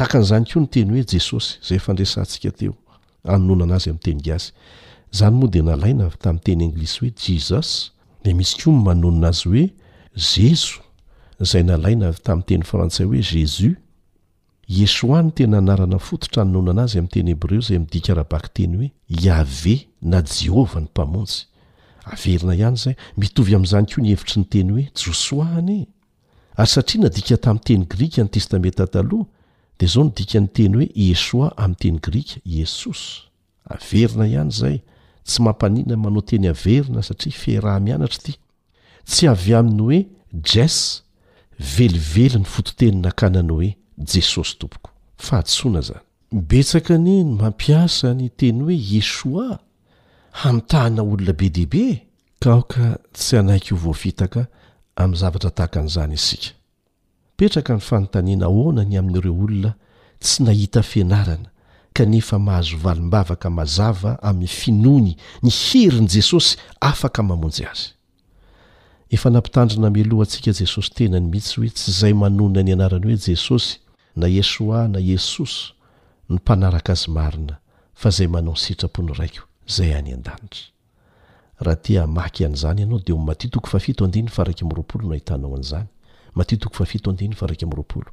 Speaker 7: Tahaka an'izany koa ny teny hoe Jesosy, izay efa niresahantsika teo, anononana azy amin'ny teny gasy. Izany moa dia nalaina avy tamin'ny teny anglisy hoe Jesus, dia misy koa ny manonona azy hoe Zezo, izay nalaina avy tamin'ny teny frantsay hoe Jésus. Yeshua no tena anarana fototra anononana azy amin'ny teny hebreo izay midika ara-bakiteny hoe Yaveh na Jehovah ny Mpamonjy. Averina ihany izay, mitovy amin'izany koa ny hevitry ny teny hoe Josoa anie e! Ary satria nadika tamin'ny teny grika ny Testamenta Taloha, dia izao no dikan'ny teny hoe Ieshoah amin'ny teny grika, Iesosa. Averina ihany izay, tsy mampaninona ny manao teny averina satria fiaraha-mianatra ity. Tsy avy amin'ny hoe Jess, velively ny fototeny nakana ny hoe Jesosy Tompoko. Fahadisoana izany. Betsaka anie ny mampiasa ny teny hoe Ieshoah hamitahana olona be dia be e! Ka aoka tsy hanaiky ho voafitaka amin'ny zavatra tahaka an'izany isika. Petraka ny fanontaniana ahoana ny amin'ireo olona tsy nahita fianarana kanefa mahazo valim-bavaka mazava amin'ny finoany ny herin'i Jesosy afaka mamonjy azy. Efa nampitandrina mialoha antsika Jesosy tenany mihitsy hoe tsy izay manonona ny anarany hoe Jesosy na Yeshua na Yesus no mpanaraka azy marina fa izay manao ny sitrapon'ny Raiko izay any an-danitra. Raha te hamaky an'izany ianao dia ao Matio toko fahafito andininy faha-iraika amby roapolo no ahitanao an'izany. Matio toko fahafito andininy faha-iraika amby roapolo.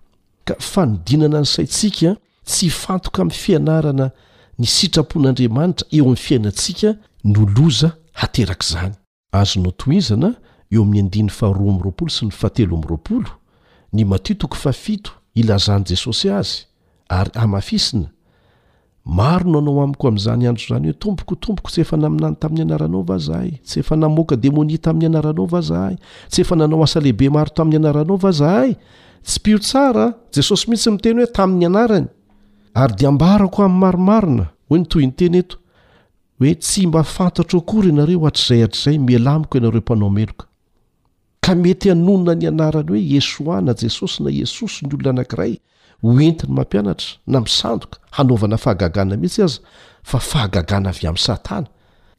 Speaker 7: Ka fanodinana ny saintsika tsy hifantoka amin'ny fianarana ny sitrapon'Andriamanitra eo amin'ny fiainantsika no loza haterak'izany. Azo notohizana eo amin'ny andininy faharoa amby roapolo sy ny fahatelo amby roapolo, ny Matio toko fahafito ilazan'i Jesosy azy, ary hamafisina, Maro no hanao amiko amin'izany andro izany hoe, Tompoko, Tompoko, tsy efa naminany tamin'ny anaranao va izahay? Tsy efa namoaka demonia tamin'ny anaranao va izahay? Tsy efa nanao asa lehibe maro tamin'ny anaranao va izahay? Tsy mpino tsara, Jesosy mihitsy miteny hoe, Tamin'ny anarany. Ary dia ambarako amin'ny marimarina, hoy ny tohinteny eto, hoe tsy mba fantatro akory ianareo hatrizay hatrizay, miala amiko ianareo mpanao meloka. Ka mety hanonona ny anarany hoe Yeshoah na Jesosy na Iesosi ny olona anankiray ho entiny mampianatra na misandoka hanaovana fahagagana mihitsy aza fa fahagagana avy amin'i Satana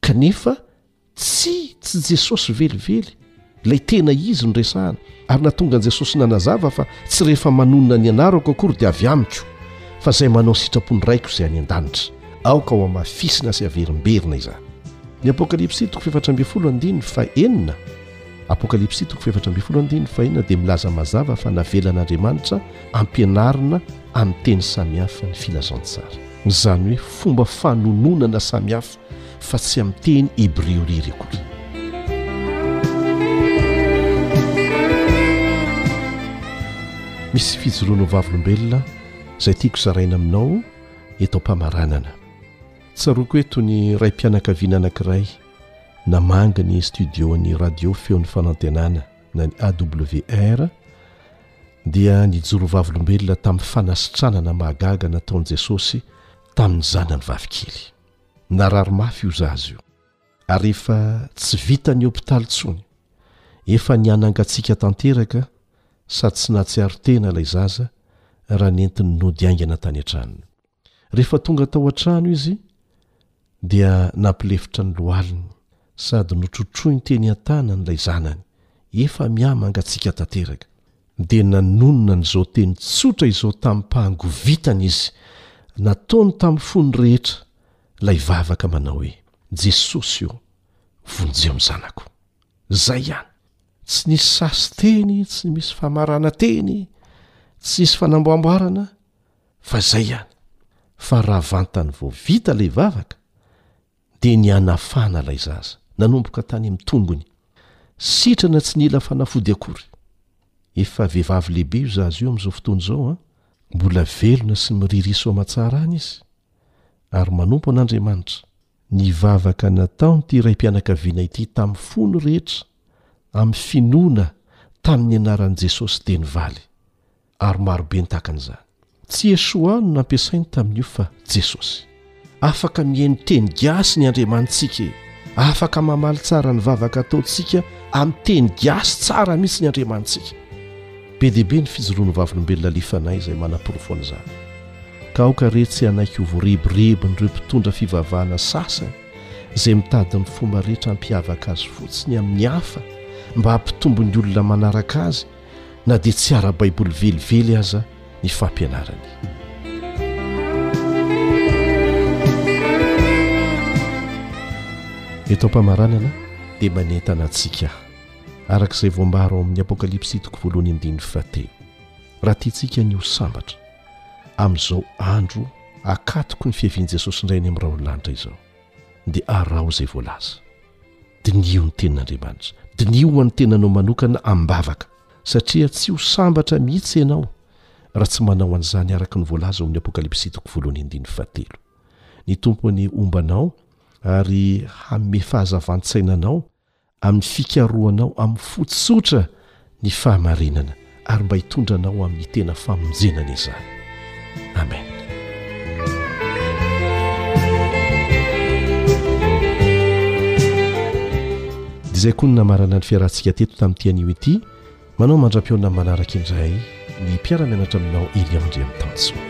Speaker 7: kanefa tsy tsy Jesosy velively ilay tena izy no resahana ary natonga an'i Jesosy nanazava fa tsy rehefa manonona ny anarako akory dia avy amiko fa izay manao sitrapon'ny raiko izay any an-danitra aoka ho amafisina sy averimberina izany. Ny Apokalypsy toko fahefatra ambin'ny folo andininy fahenina. Apokalypsy toko fahefatra ambin'ny folo andininy fahenina dia milaza mazava fa navelan'Andriamanitra ampianarina amin'ny teny samihafa ny filazantsara. Izany hoe fomba fanononana samihafa fa tsy amin'ny teny hebreo irery akory. Misy fijoroana ho vavolombelona izay tiako zaraina aminao eto am-pamaranana. Tsaroako eto ny raim-pianakaviana anankiray. namangy ny studio-n'ny Radio Feon'ny Fanantenana na ny AWR dia nijoro vavolombelona tamin'ny fanasitranana mahagaga nataon'i Jesosy tamin'ny zanany vavikely. Narary mafy io zaza io ary efa tsy vitan'ny hopitaly intsony. Efa nihanangatsiaka tanteraka sady tsy nahatsiaro tena ilay zaza raha nentin'ny nody haingana tany an-tranony. Rehefa tonga tao an-trano izy, dia nampilefitra ny lohaliny sady notrotroiny teny an-tanany ilay zanany, efa miha-mangatsiaka tanteraka. Dia nanonona an'izao teny tsotra izao tamim-pahangovitana izy, nataony tamin'ny fony rehetra ilay vavaka manao hoe, Jesosy ô, vonjeo ny zanako. Izay ihany. Tsy nisy sasy teny, tsy misy famarana teny, tsy nisy fanamboamboarana, fa izay ihany fa raha vantany vao vita ilay vavaka dia ny hanafana ilay zaza nanomboka tany amin'ny tongony sitrana tsy nila fanafody akory efa vehivavy lehibe io zaza io amin'izao fotoana izao an mbola velona sy miriri soamatsara any izy ary manompo an'andriamanitra ny vavaka nataony ity raim-pianakaviana ity tamin'ny fony rehetra amin'ny finoana tamin'ny anaran'i jesosy teny valy ary marobe ny tahaka an'izany. Tsy Yeshua no nampiasainy tamin'io fa Jesosy. Afaka mihaino teny gasy ny Andriamanitsika e! Afaka mamaly tsara ny vavaka ataontsika amin'ny teny gasy tsara mihitsy ny Andriamanitsika. Be dia be ny fijoroan'ny Vavolombelona Lifanay izay manaporofo an'izany. Ka aoka re tsy hanaiky ho vorebirebin'ireo mpitondra fivavahana sasany izay mitady ny fomba rehetra hampiavaka azy fotsiny amin'ny hafa mba hampitombo ny olona manaraka azy na dia tsy ara-baiboly velively aza ny fampianarany. Eto am-pamaranana dia manentana antsika araka izay voambara ao amin'ny apokalypsy toko voalohany andininy fahatelo raha tiantsika ny ho sambatra amin'izao andro akatoko ny fiavian'i Jesosy indray any amin'ny rahon'ny lanitra izao dia araho izay voalaza. Diniho ny Tenin'Andriamanitra. Diniho ho an'ny tenanao manokana amim-bavaka, satria tsy ho sambatra mihitsy ianao raha tsy manao an'izany araka ny voalaza ao amin'ny Apokalypsy toko voalohany andininy fahatelo. Ny Tompo anie homba anao ary hanome fahazavan-tsaina anao amin'ny fikarohanao amin'ny fo tsotra ny fahamarinana ary mba hitondra anao amin'ny tena famonjena anie izany. Amen. izay koa ny namarana ny fiarahantsika teto tamin'ity anio ity manao mandra-pihaona manaraka indray ny mpiara-mianatra aminao Elion Andriamitanjo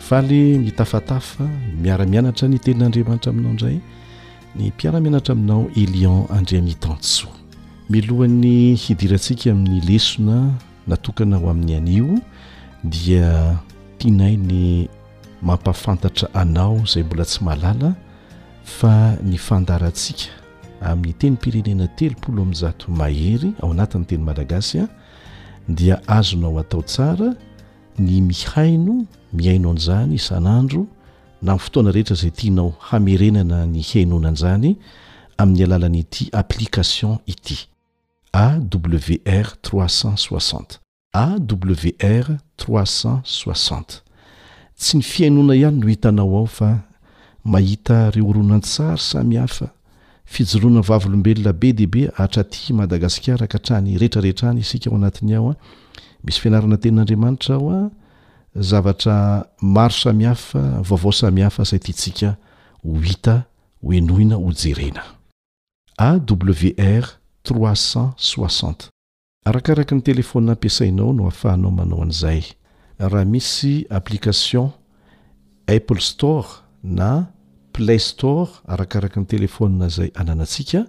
Speaker 7: Faly mitafatafa miara-mianatra ny tenin'Andriamanitra aminao indray ny mpiara-mianatra aminao Elion Andriamitantsoa. Milohan'ny hidirantsika amin'ny lesona natokana ho amin'ny anio dia tianay ny mampahafantatra anao izay mbola tsy mahalala fa ny fandaharantsika amin'ny tenim-pirenena telopolo amby zato mahery ao anatin'ny teny malagasy dia azonao atao tsara ny mihaino mihaino an'izany isan'andro na amin'ny fotoana rehetra izay tianao hamerenana ny hihainoana an'izany amin'ny alalan'ity application ity awr 360 awr 360 tsy ny fihainoana ihany no hitanao ao fa mahita ireo horonantsary samy hafa Fijoroana vavolombelona be dia be hatraty Madagasikara ka hatrany retraretra any isika ao anatiny ao a! Misy fianarana tenin'Andriamanitra ao a! Zavatra maro samihafa, vaovao samihafa izay tiantsika ho hita, ho henoina, ho jerena. AWR trois cent soixante. Arakaraka ny telephone ampiasainao no afahanao manao an'izay. Raha misy application Apple store na Play store arakaraka ny telephone izay ananantsika,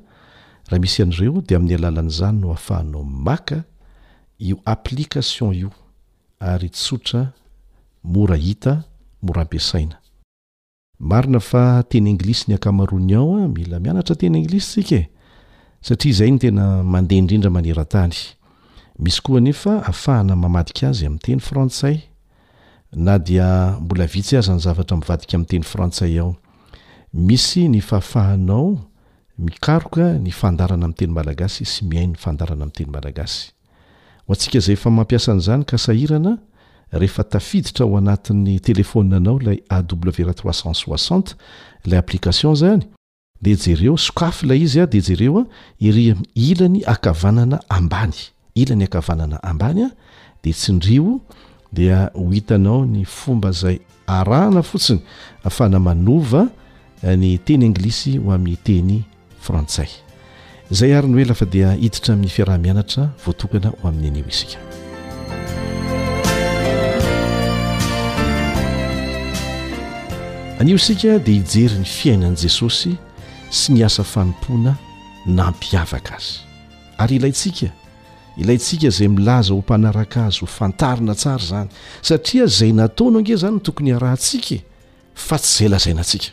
Speaker 7: raha misy an'ireo dia amin'ny alalan'izany no afahanao maka io application io ary tsotra, mora hita, mora ampiasaina. Marina fa teny anglisy ny ankamaroany ao a, mila mianatra teny anglisy tsika e! satria izay no tena mandeha indrindra manerantany. Misy koa anefa afahana mamadika azy amin'ny teny frantsay na dia mbola vitsy aza ny zavatra mivadika amin'ny teny frantsay ao. Misy ny fahafahanao mikaroka ny fandarana amin'ny teny malagasy sy mihaino ny fandarana amin'ny teny malagasy. Ho antsika izay efa mampiasa an'izany ka sahirana rehefa tafiditra ao anatin'ny telefaoninanao ilay AWR trois cent soixante, ilay application izany, dia jereo, sokafy ilay izy dia jereo ery amin'ny ilany ankavanana ambany, ilany ankavanana ambany dia tsindrio dia ho hitanao ny fomba izay arahana fotsiny afahana manova ny teny anglisy ho amin'ny teny frantsay. Izay àry no ela fa dia hiditra amin'ny fiaraha-mianatra voatokana ho amin'ny anio isika. Anio isika dia hijery ny fiainan'i Jesosy sy ny asa fanompoana nampiavaka azy. Ary ilaintsika, ilaintsika izay milaza ho mpanaraka azy ho fantarina tsara izany, satria izay nataony ange izany no tokony harahantsika e, fa tsy izay lazaina antsika.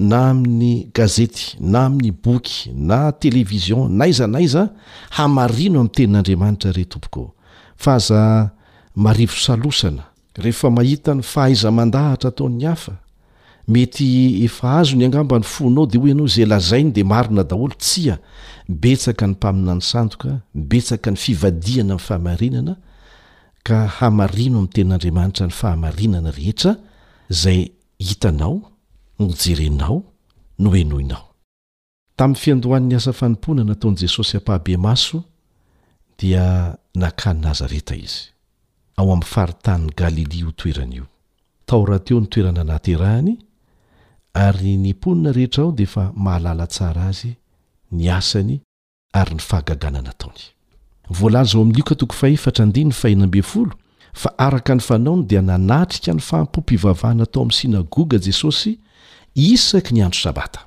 Speaker 7: na amin'ny gazety na amin'ny boky na television n'aiza n'aiza hamarino amin'ny tenin'Andriamanitra re tompoko ô! fa aza marivo salosana. Rehefa mahita ny fahaiza-mandahatra ataon'ny hafa, mety efa azony angamba ny fonao dia hoy ianao izay lazainy dia marina daholo, tsia, betsaka ny mpaminany sandoka, betsaka ny fivadihana amin'ny fahamarinana, ka hamarino amin'ny tenin'Andriamanitra ny fahamarinana rehetra izay hitanao, nojerenao, nohenoinao. Tamin'ny fiandohan'ny asa fanompoana nataon'i Jesosy ampahibemaso dia nankany Nazareta Izy, ao amin'ny faritanin'i Galilia io toerana io. Tao rahateo ny toerana nahaterahany, ary ny mponina rehetra ao dia efa mahalala tsara Azy, ny asany, ary ny fahagagana nataony. Voalaza ao amin'ny Lioka toko fahefatra andininy fahenina ambin'ny folo fa araka ny fanaony dia nanatrika ny fahampoam-pivavahana tao amin'ny synagoga Jesosy isaky ny andro sabata.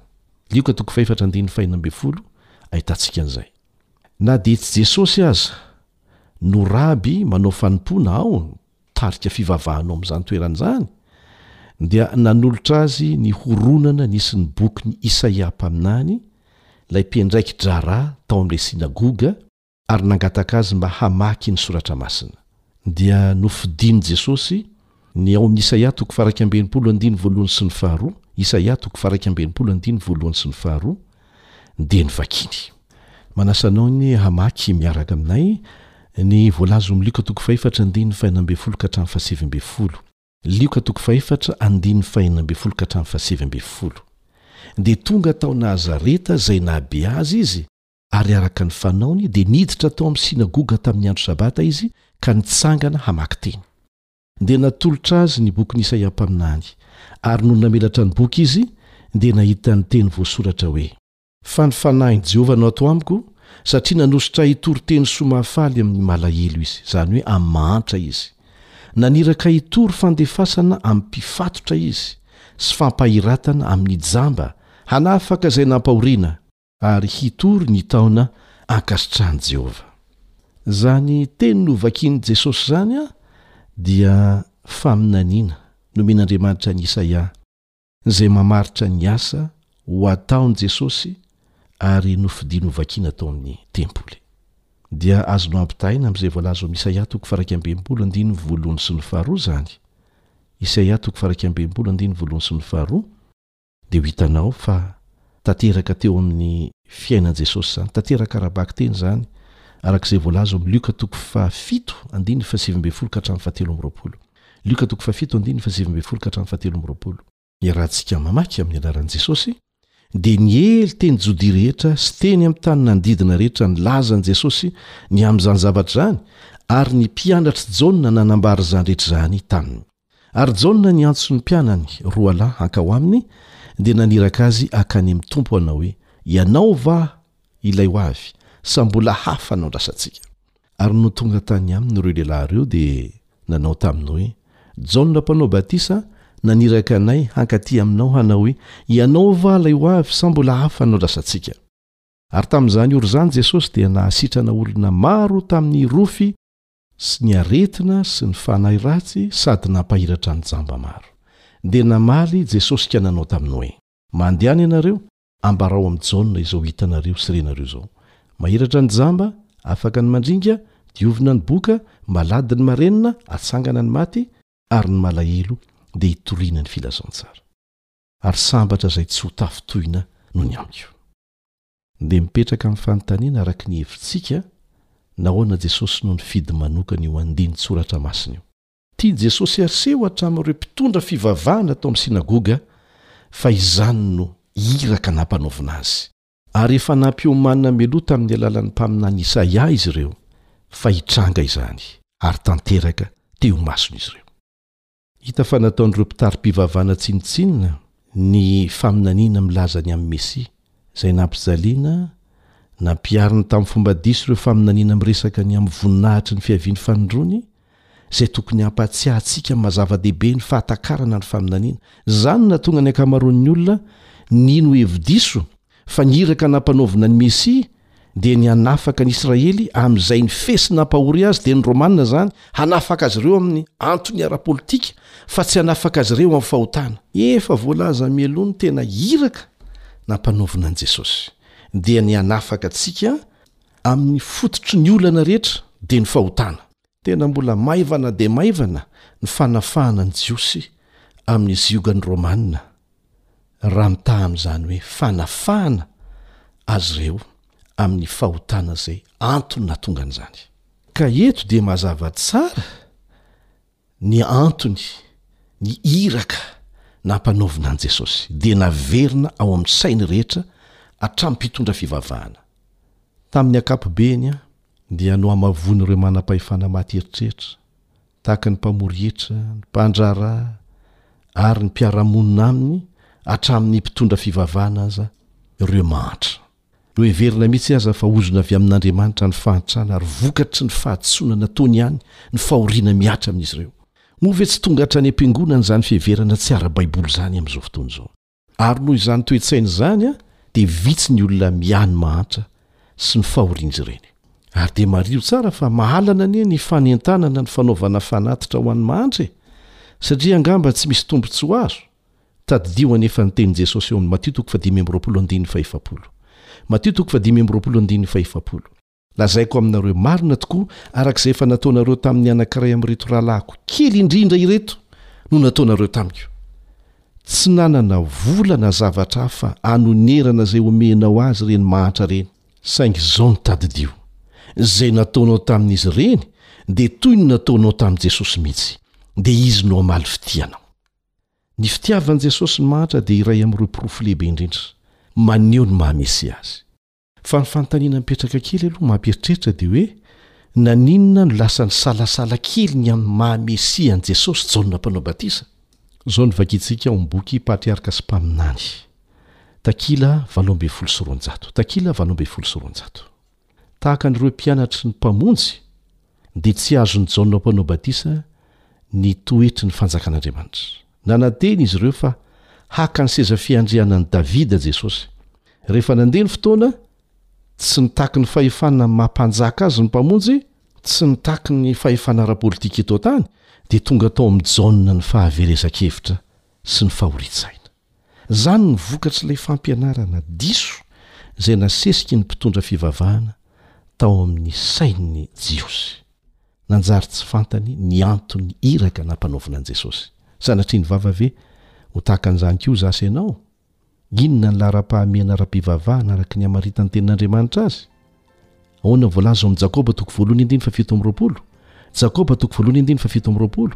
Speaker 7: Lioka toko fahefatra andininy fahenina ambin'ny folo ahitantsika an'izay. Na dia tsy Jesosy aza no raby manao fanompoana ao tarika fivavahanao amin'izany toerana izany, dia nanolotra azy ny horonana nisy ny bokin'i Isaia mpaminany, ilay mpiandraiki-draharaha tao amin'ilay synagoga, ary nangataka azy mba hamaky ny Soratra Masina. Dia nofidin'i Jesosy ny ao amin'ny Isaia toko faha iraika amby enimpolo andiny voalohany sy ny faharoa, Isaia toko faha iraika amby enimpolo andiny voalohany sy ny faharoa, dia ny vakiny. Manasa anao ny hamaky miaraka aminay ny voalaza ao amin'ny Lioka toko fahefatra andininy fahenina ambin'ny folo ka hatramin'ny fahasivy ambin'ny folo. Lioka toko fahefatra andininy fahenina ambin'ny folo ka hatramin'ny fahasivy ambin'ny folo. Dia tonga tao Nazareta izay nahabe azy izy, ary araka ny fanaony dia niditra tao amin'ny synagoga tamin'ny andro sabata izy ka nitsangana hamaky teny. Dia natolotra azy ny bokin'i Isaia mpaminany, ary nony namelatra ny boky izy, dia nahita ny teny voasoratra hoe. Fa ny fanahin'i Jehovah no ato amiko, satria nanositra ahy hitory teny soa mahafaly amin'ny malahelo izy, izany hoe amin'ny mahantra izy. Naniraka ahy hitory fandefasana amin'ny mpifatotra izy, sy fampahiratana amin'ny jamba, hanafaka izay nampahoriana, ary hitory ny taona ankasitrahan'i Jehovah. Izany teny novakian'i Jesosy izany dia faminaniana nomen'Andriamanitra an'i Isaia, izay mamaritra ny asa ho ataon'i Jesosy ary nofidiny hovakiana tao amin'ny tempoly. Dia azonao ampitahaina amin'izay voalaza ao amin'ny Isaia toko faha iraika ambin'ny folo andininy voalohany sy ny faharoa izany. Isaia toko faha iraika ambin'ny folo andininy voalohany sy ny faharoa. Dia ho hitanao fa tanteraka teo amin'ny fiainan'i Jesosy izany, tanteraka ara-bakiteny izany, araka izay voalaza ao amin'ny Lioka toko fahafito andininy fahasivy ambin'ny folo ka hatramin'ny fahatelo amby roapolo. Lioka toko fahafito andininy fahasivy ambin'ny folo ka hatramin'ny fahatelo amby roapolo. Iarahantsika mamaky amin'ny anaran'i Jesosy, Dia niely teny Jodia rehetra sy teny amin'ny tany nanodidina rehetra ny lazan'i Jesosy ny amin'izany zavatra izany, ary ny mpianatr'i Jaona nanambara izany rehetra izany taminy. Ary Jaona niantso ny mpianany roa lahy hankao aminy, dia naniraka azy hankany amin'ny Tompo, hanao hoe, Ianao va Ilay ho avy, sa mbola hafa no andrasantsika? Ary nony tonga tany Aminy ireo lehilahy ireo, dia nanao taminy hoe, Jaona Mpanao Batisa naniraka anay hankaty Aminao, hanao hoe, Ianao va Ilay ho avy, sa mbola hafa no andrasantsika? Ary tamin'izany ora izany Jesosy dia nahasitrana olona maro tamin'ny rofy sy ny aretina sy ny fanahy ratsy sady nampahiratra ny jamba maro. Dia namaly Jesosy ka nanao taminy hoe, Mandehana ianareo, ambarao amin'i Jaona izao hitanareo sy renareo izao, Mahiratra ny jamba, afaka ny mandringa, diovina ny boka, malady ny marenina, atsangana ny maty, ary ny malahelo dia hitoriana ny filazantsara. Ary sambatra izay tsy ho tafintohina noho ny amiko. Dia mipetraka amin'ny fanontaniana araka ny hevitsika, Nahoana Jesosy no nifidy manokana io andinin-tsoratra masina io? Tia Jesosy Arceau hatramin'ireo mpitondra fivavahana tao amin'ny synagoga fa izany no iraka nampanaovina azy. Ary efa nampiomanina mialoha tamin'ny alalan'ny mpaminany Isaia izy ireo fa hitranga izany, ary tanteraka teo imason'izy ireo. Hita fa nataon'ireo mpitari-pivavahana tsinontsinona ny faminaniana milaza ny amin'ny Mesia, izay nampijaliana, nampihariny tamin'ny fomba diso ireo faminaniana miresaka ny amin'ny voninahitry ny fiavian'ny Fanindroany, izay tokony hampahatsiahy antsika amin'ny maha-zava-dehibe ny fahatakarana ny faminaniana. Izany no nahatonga ny ankamaroan'ny olona nino hevi-diso. Fa ny iraka nampanaovina ny Mesia dia ny hanafaka ny Israely amin'izay ny fesy nampahory azy dia ny Romana izany, hanafaka azy ireo amin'ny antony ara-politika fa tsy hanafaka azy ireo amin'ny fahotana. Efa voalaza mialoha ny tena iraka nampanaovina an'i Jesosy dia ny hanafaka antsika amin'ny fototry ny olana rehetra dia ny fahotana. Tena mbola maivana dia maivana ny fanafahana ny Jiosy amin'ny ziogan'ny Romana, raha mitaha amin'izany hoe fanafahana azy ireo amin'ny fahotana izay antony nahatonga an'izany. Ka eto dia mazava tsara ny antony, ny iraka nampanaovina an'i Jesosy dia naverina ao amin'ny sain'ny rehetra hatramin'ny mpitondra fivavahana tamin'ny ankapobeny. dia nohamavoin'ireo manam-pahefana maty eritreritra, tahaka ny mpamory hetra, ny mpandraharaha, ary ny mpiara-monina aminy, hatramin'ny mpitondra fivavahana aza, ireo mahantra. Noheverina mihitsy aza fa ozona avy amin'Andriamanitra ny fahantrana ary vokatry ny fahadisoana nataony ihany ny fahoriana mihatra amin'izy ireo. Moa ve tsy tonga hatrany am-piangonana izany fiheverana tsy ara-baiboly izany amin'izao fotoana izao? Ary noho izany toe-tsaina izany dia vitsy ny olona miany mahantra sy ny fahorian'izy ireny. Ary dia mariho tsara fa mahalana anie ny fanentanana ny fanaovana fanatitra ho an'ny mahantra e! satria angamba tsy misy tombontsoa azo, tadidio anefa ny tenin'i Jesosy ao amin'ny Matio toko fahadimy amby roapolo andininy fahefapolo. Matio toko fahadimy amby roapolo andininy fahefapolo. Lazaiko aminareo marina tokoa, araka izay efa nataonareo tamin'ny anankiray amin'ireto rahalahiko kely indrindra ireto no nataonareo tamiko. Tsy nanana vola na zavatra hafa hanonerana izay homenao azy ireny mahantra ireny. Saingy izao no tadidio, izay nataonao tamin'izy ireny dia toy ny nataonao tamin'i Jesosy mihitsy, dia Izy no hamaly fitia anao. Ny fitiavan'i Jesosy ny mahantra dia iray amin'ireo porofo lehibe indrindra maneho ny maha-Mesia Azy. Fa ny fanontaniana mipetraka kely aloha mampieritreritra dia hoe, naninona no lasa nisalasala kely ny amin'ny maha Mesia an'i Jesosy Jaona Mpanao Batisa? Izao no vakintsika ao amin'ny boky Patriarka sy Mpaminany, takila valo ambin'ny folo sy roanjato, takila valo ambin'ny folo sy roanjato, Tahaka an'ireo mpianatry ny Mpamonjy, dia tsy azon'i Jaona Mpanao Batisa ny toetry ny Fanjakan'Andriamanitra. Nanantena izy ireo fa haka ny seza fiandrianan'i Davida Jesosy. Rehefa nandeha ny fotoana, tsy nitaky ny fahefana maha-Mpanjaka azy ny Mpamonjy, tsy nitaky ny fahefana ara-politika eto an-tany, dia tonga tao amin'i Jaona ny fahaverezan-kevitra sy ny fahorian-tsaina. Izany no vokatr'ilay fampianarana diso izay nasesiky ny mpitondra fivavahana tao amin'ny sain'ny Jiosy. Nanjary tsy fantany ny anton'ny iraka nampanaovina an'i Jesosy. Sanatria nivava ve ho tahaka an'izany koa izaho sy ianao? Inona ny laharam-pahamehana ara-pivavahana araka ny hamaritan'ny Tenin'Andriamanitra azy? Ahoana no voalaza ao amin'ny Jakoba toko voalohany andininy fahafito amby roapolo? Jakoba toko voalohany andininy fahafito amby roapolo.